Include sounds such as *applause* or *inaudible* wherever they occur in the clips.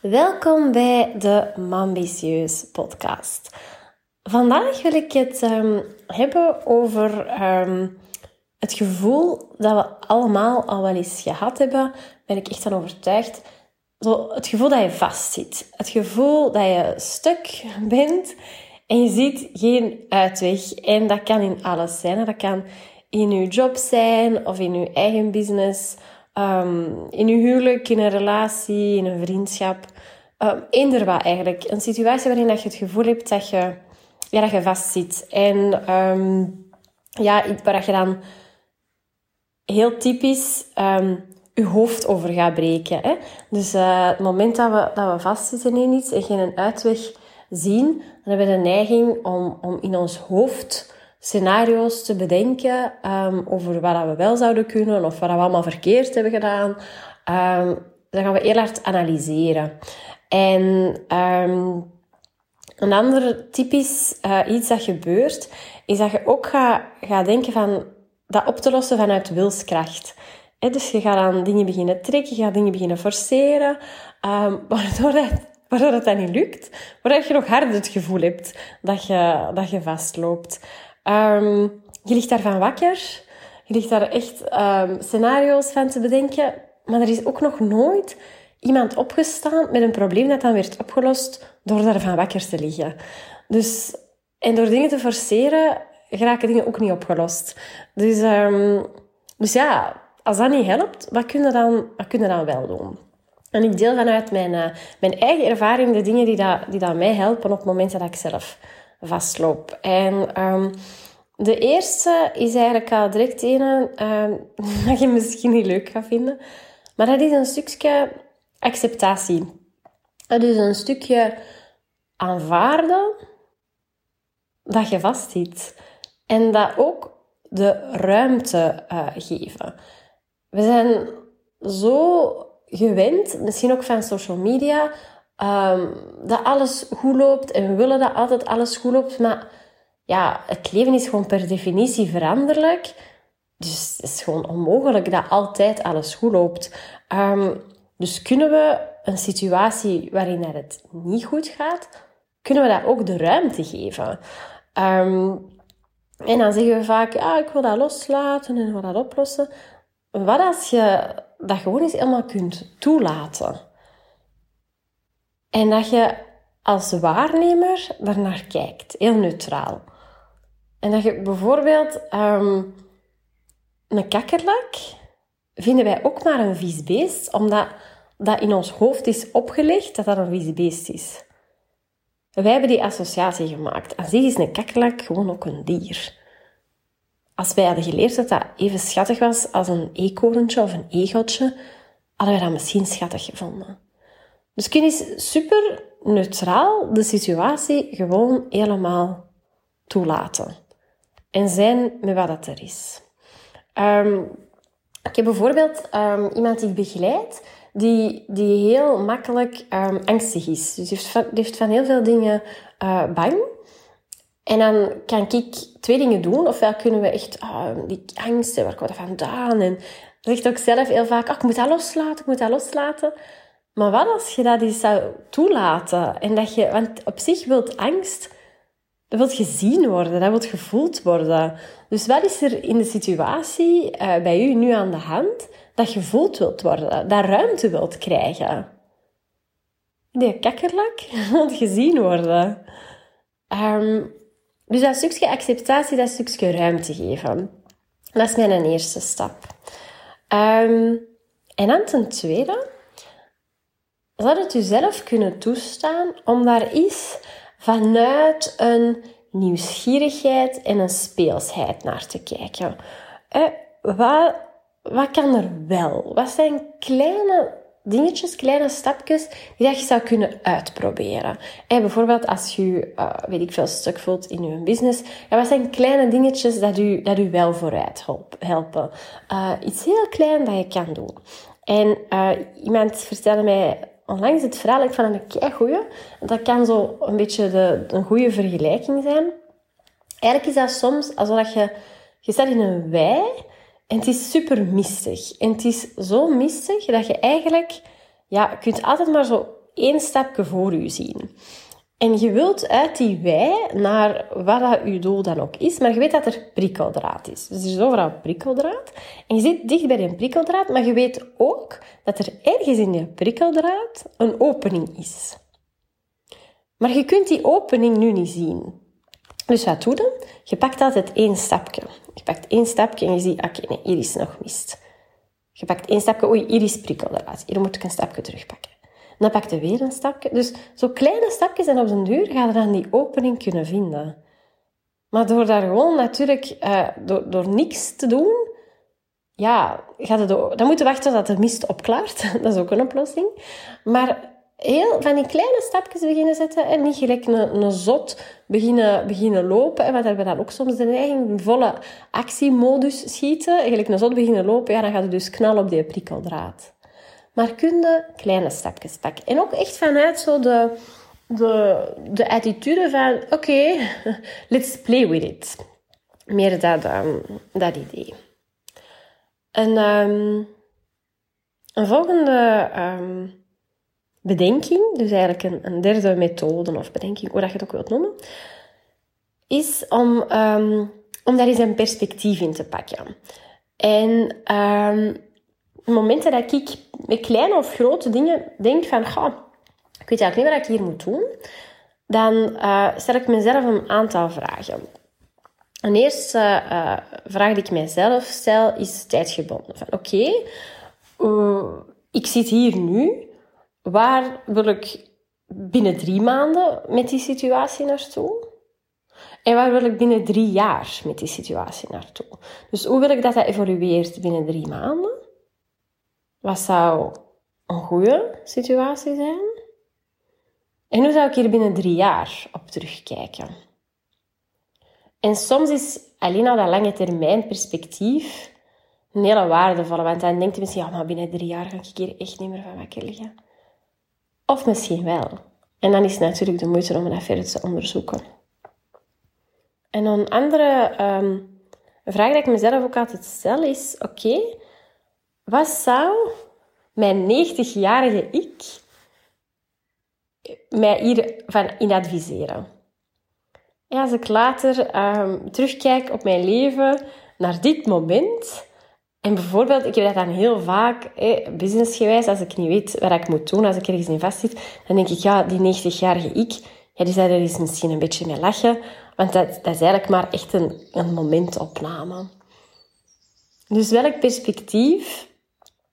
Welkom bij de Mambitieus podcast. Vandaag wil ik het um, hebben over um, het gevoel dat we allemaal al wel eens gehad hebben, ben ik echt van overtuigd. Zo, het gevoel dat je vastzit. Het gevoel dat je stuk bent en je ziet geen uitweg. En dat kan in alles zijn. Dat kan in je job zijn of in je eigen business Um, in je huwelijk, in een relatie, in een vriendschap. Um, eender wat eigenlijk. Een situatie waarin dat je het gevoel hebt dat je, ja, dat je vastzit. En um, ja, waar je dan heel typisch je hoofd over gaat breken. Hè? Dus uh, het moment dat we, dat we vastzitten in iets en geen uitweg zien, dan hebben we de neiging om, om in ons hoofd scenario's te bedenken um, over wat we wel zouden kunnen of wat we allemaal verkeerd hebben gedaan. Um, dan gaan we heel hard analyseren. En um, een ander typisch uh, iets dat gebeurt, is dat je ook gaat, denken van dat op te lossen vanuit wilskracht. Dus je gaat aan dingen beginnen trekken, je gaat dingen beginnen forceren, *laughs* waardoor, dat, waardoor dat niet lukt, waardoor je nog harder het gevoel hebt dat je, dat je vastloopt. Um, je ligt daarvan wakker. Je ligt daar echt um, scenario's van te bedenken. Maar er is ook nog nooit iemand opgestaan met een probleem dat dan werd opgelost door daarvan wakker te liggen. Dus, en door dingen te forceren, geraken dingen ook niet opgelost. Dus, um, dus ja, als dat niet helpt, wat kun je dan, wat kun je dan wel doen? En ik deel vanuit mijn, uh, mijn eigen ervaring de dingen die, dat, die dat mij helpen op het moment dat ik zelf vastloop. En um, de eerste is eigenlijk al direct een um, *laughs* dat je misschien niet leuk gaat vinden. Maar dat is een stukje acceptatie. Is een stukje aanvaarden dat je vastzit. En dat ook de ruimte uh, geven. We zijn zo gewend, misschien ook van social media, um, dat alles goed loopt en we willen dat altijd alles goed loopt. Maar ja, het leven is gewoon per definitie veranderlijk. Dus het is gewoon onmogelijk dat altijd alles goed loopt. Um, dus kunnen we een situatie waarin het niet goed gaat, kunnen we dat ook de ruimte geven. Um, en dan zeggen we vaak, ja, ik wil dat loslaten en wil dat oplossen. Wat als je dat gewoon eens helemaal kunt toelaten? En dat je als waarnemer daarnaar kijkt, heel neutraal. En dat je bijvoorbeeld um, een kakkerlak vinden wij ook maar een vies beest, omdat dat in ons hoofd is opgelegd dat dat een vies beest is. Wij hebben die associatie gemaakt. Aan zich is een kakkerlak gewoon ook een dier. Als wij hadden geleerd dat dat even schattig was als een eekhoorntje of een egotje, hadden wij dat misschien schattig gevonden. Dus kun je super neutraal de situatie gewoon helemaal toelaten. En zijn met wat dat er is. Um, ik heb bijvoorbeeld um, iemand die ik begeleid, die, die heel makkelijk um, angstig is. Dus die heeft, van, heeft van heel veel dingen uh, bang. En dan kan ik twee dingen doen. Ofwel kunnen we echt, die angst, waar komt dat vandaan? En zegt ook zelf heel vaak, oh, ik moet dat loslaten, ik moet dat loslaten. Maar wat als je dat eens zou toelaten? En dat je, want op zich wilt angst, dat wilt gezien worden, dat wilt gevoeld worden. Dus wat is er in de situatie uh, bij u nu aan de hand dat gevoeld wilt worden, dat ruimte wilt krijgen? Die kakkerlak *laughs* wilt gezien worden. Um, dus dat stukje acceptatie, dat stukje ruimte geven. Dat is mijn eerste stap. Um, en dan ten tweede, zou het jezelf kunnen toestaan om daar eens vanuit een nieuwsgierigheid en een speelsheid naar te kijken. Eh, wat, wat kan er wel? Wat zijn kleine dingetjes, kleine stapjes die dat je zou kunnen uitproberen. En bijvoorbeeld als je, uh, weet ik veel, stuk voelt in je business. Ja, wat zijn kleine dingetjes dat u, dat u wel vooruit helpen? Uh, iets heel klein dat je kan doen. En uh, iemand vertelde mij onlangs het verhaal, het een goeie. Dat kan zo een beetje de, een goede vergelijking zijn. Eigenlijk is dat soms alsof je, je staat in een wei en het is super mistig. En het is zo mistig dat je eigenlijk, ja, kunt altijd maar zo één stapje voor u zien. En je wilt uit die wij naar wat dat je doel dan ook is, maar je weet dat er prikkeldraad is. Dus er is overal prikkeldraad. En je zit dicht bij die prikkeldraad, maar je weet ook dat er ergens in die prikkeldraad een opening is. Maar je kunt die opening nu niet zien. Dus wat doe je? Je pakt altijd één stapje. Je pakt één stapje en je ziet, oké, nee, hier is nog mist. Je pakt één stapje, oei, hier is prikkeldraad. Hier moet ik een stapje terugpakken. Dan pak je weer een stapje. Dus zo kleine stapjes en op den duur ga je dan die opening kunnen vinden. Maar door daar gewoon natuurlijk, uh, door, door niks te doen, ja, gaat het, dan moet je wachten tot de mist opklaart. *laughs* Dat is ook een oplossing. Maar heel van die kleine stapjes beginnen zetten en niet gelijk een, een zot beginnen, beginnen lopen. En wat hebben we dan ook soms de neiging, volle actiemodus schieten. Gelijk een zot beginnen lopen, ja, dan gaat het dus knallen op die prikkeldraad. Maar kun je kleine stapjes pakken. En ook echt vanuit zo de, de, de attitude van, oké, *laughs* let's play with it. Meer dat, um, dat idee. En um, een volgende um, bedenking, dus eigenlijk een, een, derde methode of bedenking, hoe dat je het ook wilt noemen, is om, om daar eens een perspectief in te pakken. En momenten dat ik met kleine of grote dingen denk van, goh, ik weet eigenlijk niet wat ik hier moet doen, dan uh, stel ik mezelf een aantal vragen. Een eerste uh, vraag die ik mijzelf stel is tijdgebonden. Van oké, uh, ik zit hier nu. Waar wil ik binnen drie maanden met die situatie naartoe? En waar wil ik binnen drie jaar met die situatie naartoe? Dus hoe wil ik dat dat evolueert binnen drie maanden? Wat zou een goede situatie zijn? En hoe zou ik hier binnen drie jaar op terugkijken? En soms is alleen al dat lange termijn perspectief een hele waardevolle. Want dan denkt je misschien, ja, maar binnen drie jaar ga ik hier echt niet meer van wakker liggen. Of misschien wel. En dan is het natuurlijk de moeite om dat verder te onderzoeken. En een andere um, vraag die ik mezelf ook altijd stel is, oké, wat zou mijn 90-jarige ik mij hiervan in adviseren? Ja, als ik later um, terugkijk op mijn leven, naar dit moment... En bijvoorbeeld, ik heb dat dan heel vaak, eh, businessgewijs, als ik niet weet wat ik moet doen, als ik ergens in vastzit, dan denk ik, ja, die 90-jarige ik, ja, die zou er eens misschien een beetje mee lachen, want dat, dat is eigenlijk maar echt een, een momentopname. Dus welk perspectief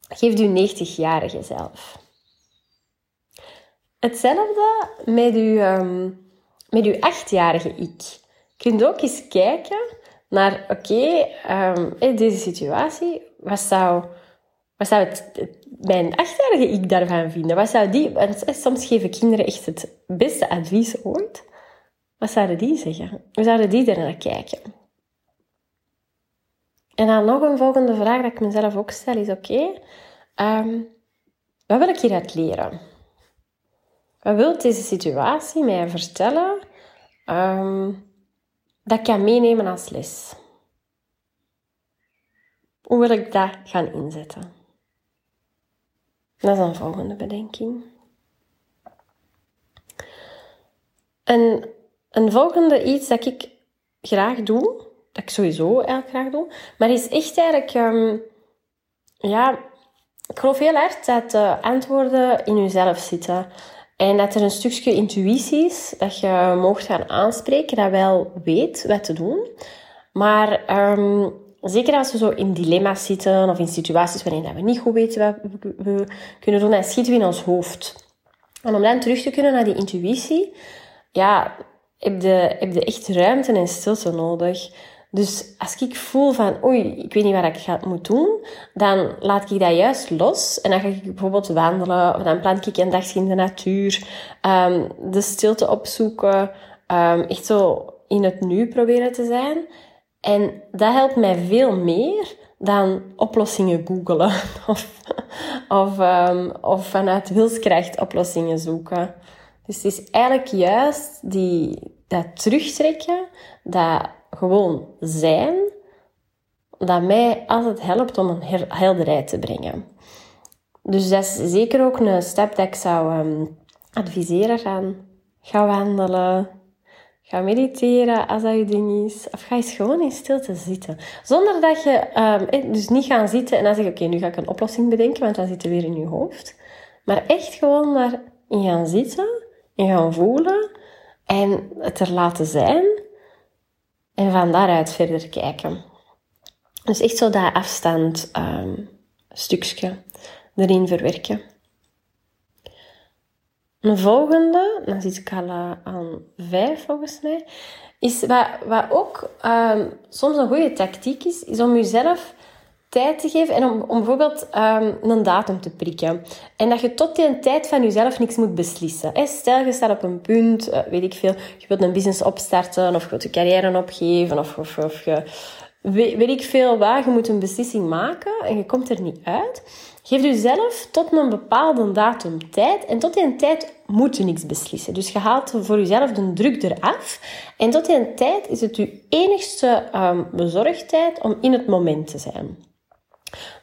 geeft uw 90-jarige zelf. Hetzelfde met uw, um, met uw 8-jarige ik. Je kunt ook eens kijken naar, oké, um, in deze situatie, wat zou, wat zou het, mijn 8-jarige ik daarvan vinden? Wat zou die, want soms geven kinderen echt het beste advies ooit. Wat zouden die zeggen? Hoe zouden die er naar kijken? En dan nog een volgende vraag dat ik mezelf ook stel is, oké, ehm, wat wil ik hieruit leren? Wat wil deze situatie mij vertellen um, dat ik kan meenemen als les? Hoe wil ik dat gaan inzetten? Dat is een volgende bedenking. En een volgende iets dat ik graag doe, ik sowieso eigenlijk graag doe. Maar is echt eigenlijk, um, ja, ik geloof heel erg dat de antwoorden in jezelf zitten. En dat er een stukje intuïtie is, dat je mocht gaan aanspreken, dat wel weet wat te doen. Maar um, zeker als we zo in dilemma's zitten of in situaties waarin we niet goed weten wat we kunnen doen, dan schieten we in ons hoofd. En om dan terug te kunnen naar die intuïtie, ja, heb je, heb je echt ruimte en stilte nodig. Dus als ik voel van, oei, ik weet niet wat ik ga, moet doen, dan laat ik dat juist los. En dan ga ik bijvoorbeeld wandelen, of dan plan ik een dagje in de natuur, um, de stilte opzoeken, um, echt zo in het nu proberen te zijn. En dat helpt mij veel meer dan oplossingen googelen *laughs* of, of, um, of vanuit wilskracht oplossingen zoeken. Dus het is eigenlijk juist die, dat terugtrekken, dat gewoon zijn, dat mij altijd helpt om een helderheid te brengen. Dus dat is zeker ook een stap dat ik zou, um, adviseren gaan. Ga wandelen. Ga mediteren als dat je ding is. Of ga eens gewoon in stilte zitten. Zonder dat je... Um, dus niet gaan zitten en dan zeggen... Oké, nu ga ik een oplossing bedenken, want dan zit er weer in je hoofd. Maar echt gewoon maar in gaan zitten. In gaan voelen. En het er laten zijn. En van daaruit verder kijken. Dus echt zo dat afstand um, stukje erin verwerken. Een volgende, dan zit ik al uh, aan vijf volgens mij, is wat, wat ook um, soms een goede tactiek is, is om jezelf tijd te geven en om, om bijvoorbeeld um, een datum te prikken. En dat je tot die tijd van jezelf niks moet beslissen. Stel, je staat op een punt, uh, weet ik veel, je wilt een business opstarten of je wilt je carrière opgeven of, of, of je weet ik veel waar, je moet een beslissing maken en je komt er niet uit. Geef jezelf tot een bepaalde datum tijd en tot die tijd moet je niks beslissen. Dus je haalt voor jezelf de druk eraf en tot die tijd is het je enigste um, bezorgdheid om in het moment te zijn.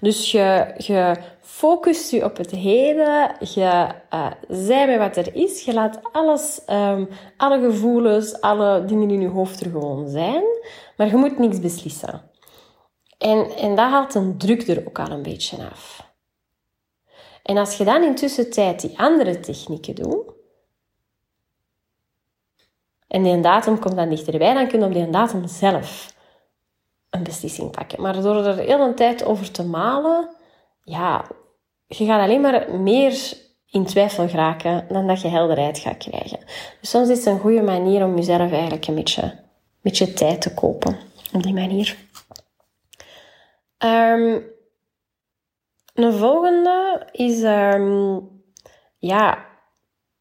Dus je, je focust je op het heden, je uh, zij bij wat er is, je laat alles, um, alle gevoelens, alle dingen in je hoofd er gewoon zijn, maar je moet niks beslissen. En, en dat haalt een druk er ook al een beetje af. En als je dan intussen tijd die andere technieken doet, en die datum komt dan dichterbij, dan kun je op die datum zelf een beslissing pakken. Maar door er heel een tijd over te malen, ja, je gaat alleen maar meer in twijfel geraken dan dat je helderheid gaat krijgen. Dus soms is het een goede manier om jezelf eigenlijk een beetje, een beetje tijd te kopen. Op die manier. Um, een volgende is, um, ja,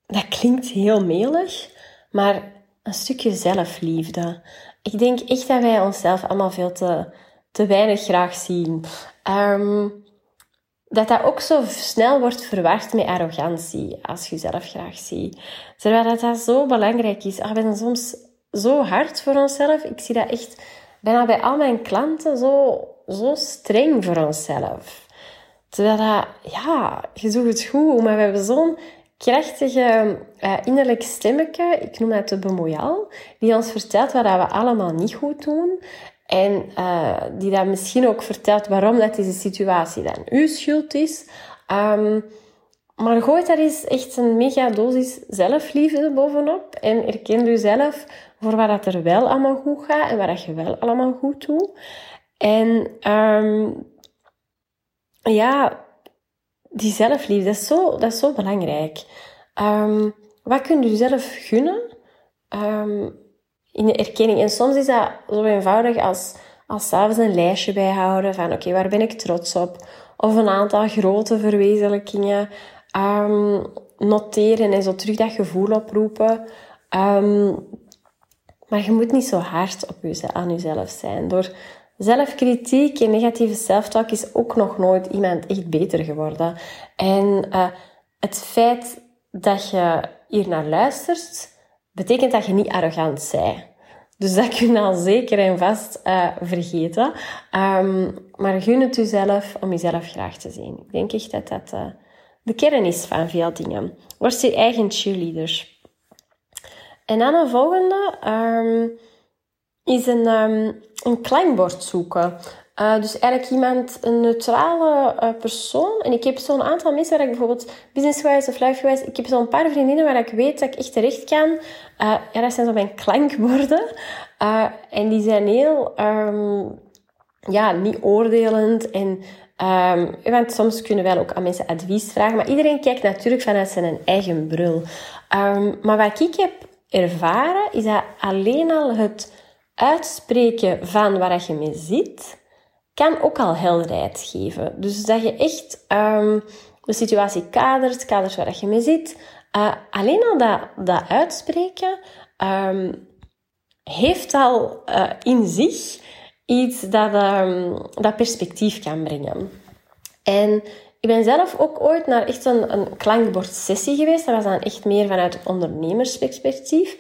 dat klinkt heel melig, maar een stukje zelfliefde. Ik denk echt dat wij onszelf allemaal veel te, te weinig graag zien. Um, dat dat ook zo snel wordt verward met arrogantie, als je jezelf graag ziet. Terwijl dat, zo belangrijk is. Ah, we zijn soms zo hard voor onszelf. Ik zie dat echt bijna bij al mijn klanten zo, zo streng voor onszelf. Terwijl dat, ja, je zoekt het goed, maar we hebben zo'n krachtige uh, innerlijk stemmetje, ik noem dat de bemoeial, die ons vertelt wat we allemaal niet goed doen. En uh, die dan misschien ook vertelt waarom dat deze situatie dan uw schuld is. Um, maar gooi daar eens echt een mega dosis zelfliefde bovenop. En erken jezelf voor wat dat er wel allemaal goed gaat en wat je wel allemaal goed doet. En um, ja, die zelfliefde, dat is zo, dat is zo belangrijk. Um, wat kun je jezelf gunnen um, in de erkenning? En soms is dat zo eenvoudig als, als s'avonds een lijstje bijhouden van oké, waar ben ik trots op? Of een aantal grote verwezenlijkingen um, noteren en zo terug dat gevoel oproepen. maar je moet niet zo hard op aan jezelf zijn. Door zelfkritiek en negatieve self-talk is ook nog nooit iemand echt beter geworden. En uh, het feit dat je hier naar luistert, betekent dat je niet arrogant bent. Dus dat kun je al zeker en vast uh, vergeten. Um, maar gun het jezelf om jezelf graag te zien. Ik denk echt dat dat uh, de kern is van veel dingen. Word je eigen cheerleader. En dan een volgende um, is een, um, een klankbord zoeken. Uh, dus eigenlijk iemand, een neutrale uh, persoon. En ik heb zo'n aantal mensen waar ik bijvoorbeeld businesswijs of lifewijs, ik heb zo'n paar vriendinnen waar ik weet dat ik echt terecht kan. Uh, ja, dat zijn zo mijn klankborden. en die zijn heel, um, ja, niet oordelend en Um, want soms kunnen wij ook aan mensen advies vragen. Maar iedereen kijkt natuurlijk vanuit zijn eigen bril. Maar wat ik heb ervaren, is dat alleen al het uitspreken van waar je mee zit, kan ook al helderheid geven. Dus dat je echt um, de situatie kadert, kadert waar je mee zit. Uh, alleen al dat, dat uitspreken um, heeft al uh, in zich iets dat, um, dat perspectief kan brengen. En ik ben zelf ook ooit naar echt een, een klankbordsessie geweest. Dat was dan echt meer vanuit het ondernemersperspectief.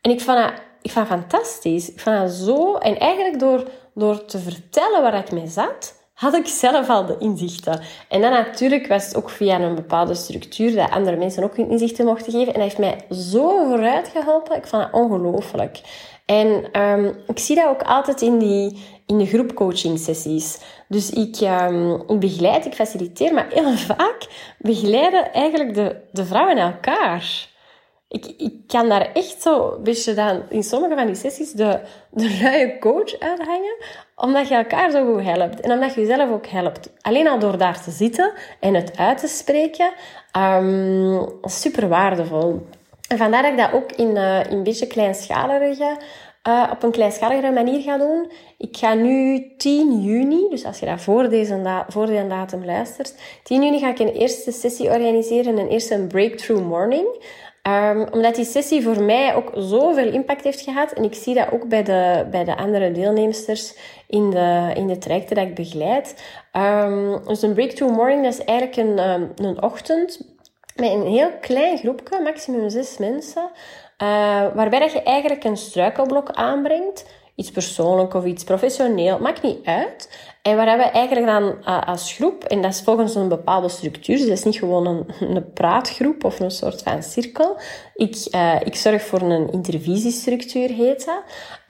En ik vond dat, ik vond dat fantastisch. Ik vond dat zo... En eigenlijk door door te vertellen waar ik mee zat, had ik zelf al de inzichten. En dan natuurlijk was het ook via een bepaalde structuur dat andere mensen ook hun inzichten mochten geven. En dat heeft mij zo vooruit geholpen. Ik vond het ongelooflijk. En um, ik zie dat ook altijd in, die, in de groepcoaching sessies. Dus ik, um, ik begeleid, ik faciliteer, maar heel *laughs* vaak begeleiden eigenlijk de, de vrouwen elkaar. Ik, ik kan daar echt zo dan in sommige van die sessies de, de luie coach uithangen, omdat je elkaar zo goed helpt. En omdat je jezelf ook helpt. Alleen al door daar te zitten en het uit te spreken, um, super waardevol. En vandaar dat ik dat ook in, uh, in een beetje kleinschalige, uh, op een kleinschaligere manier ga doen. Ik ga nu 10 juni, dus als je dat voor deze, voor deze datum luistert, 10 juni ga ik een eerste sessie organiseren, een eerste breakthrough morning. Um, omdat die sessie voor mij ook zoveel impact heeft gehad. En ik zie dat ook bij de, bij de andere deelnemsters in de, in de trajecten dat ik begeleid. Um, dus een breakthrough morning, dat is eigenlijk een, um, een ochtend met een heel klein groepje, maximum zes mensen. Uh, waarbij je eigenlijk een struikelblok aanbrengt iets persoonlijk of iets professioneel, maakt niet uit. En waar we eigenlijk dan als groep, en dat is volgens een bepaalde structuur, dus dat is niet gewoon een, een praatgroep of een soort van cirkel. Ik, uh, ik zorg voor een intervisiestructuur, heet dat.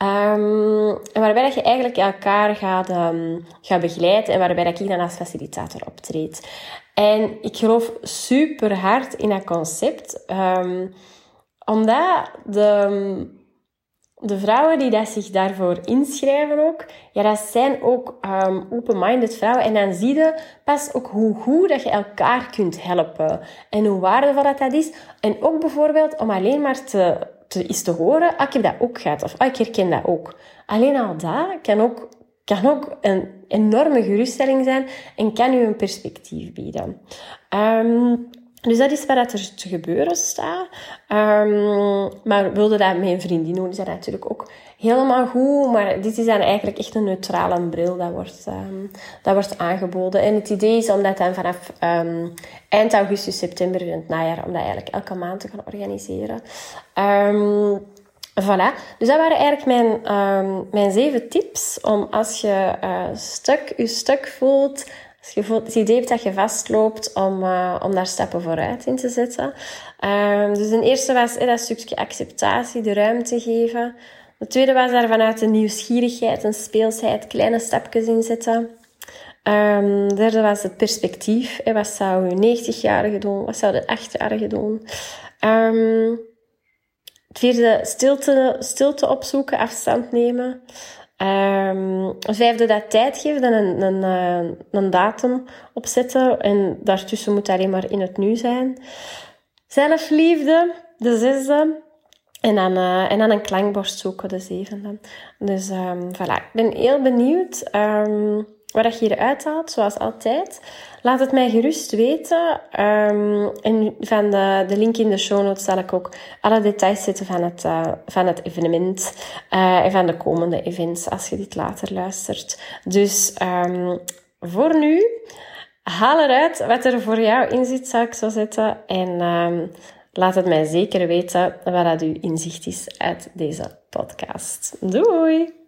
Um, waarbij dat je eigenlijk elkaar gaat, um, gaat begeleiden en waarbij dat ik dan als facilitator optreed. En ik geloof super hard in dat concept, um, omdat de de vrouwen die dat zich daarvoor inschrijven ook, ja, dat zijn ook um, open-minded vrouwen. En dan zie je pas ook hoe goed dat je elkaar kunt helpen. En hoe waardevol dat, dat is. En ook bijvoorbeeld om alleen maar te, te, eens te horen, ah, ik heb dat ook gehad. Of ah, ik herken dat ook. Alleen al dat kan ook, kan ook een enorme geruststelling zijn en kan u een perspectief bieden. Um, dus dat is wat er te gebeuren staat. Um, maar wilde dat een vriendin doen, is dat natuurlijk ook helemaal goed. Maar dit is dan eigenlijk echt een neutrale bril dat wordt, um, dat wordt aangeboden. En het idee is om dat dan vanaf um, eind augustus, september in het najaar, om dat eigenlijk elke maand te gaan organiseren. Voilà. Dus dat waren eigenlijk mijn, mijn zeven tips om als je uh, stuk, je stuk voelt als je voelt, het idee dat je vastloopt om, uh, om daar stappen vooruit in te zetten. Uh, dus de eerste was dat stukje acceptatie, de ruimte geven. De tweede was daar vanuit de nieuwsgierigheid en speelsheid kleine stapjes in zetten. Um, de derde was het perspectief. Hè, wat zou je 90-jarige doen? Wat zou de 8-jarige doen? Um, het vierde, stilte, stilte opzoeken, afstand nemen. Um, vijfde, dat tijd geven, dan een, een, eh, een datum opzetten. En daartussen moet alleen maar in het nu zijn. Zelfliefde, de zesde. En dan, uh, en dan een klankborst zoeken, de zevende. Dus um, voilà, ik ben heel benieuwd um, wat je eruit haalt, zoals altijd. Laat het mij gerust weten. Um, en van de, de link in de show notes zal ik ook alle details zetten van het, uh, van het evenement uh, en van de komende events als je dit later luistert. Dus um, voor nu, haal eruit wat er voor jou in zit, zou ik zo zetten. En um, laat het mij zeker weten wat dat uw inzicht is uit deze podcast. Doei!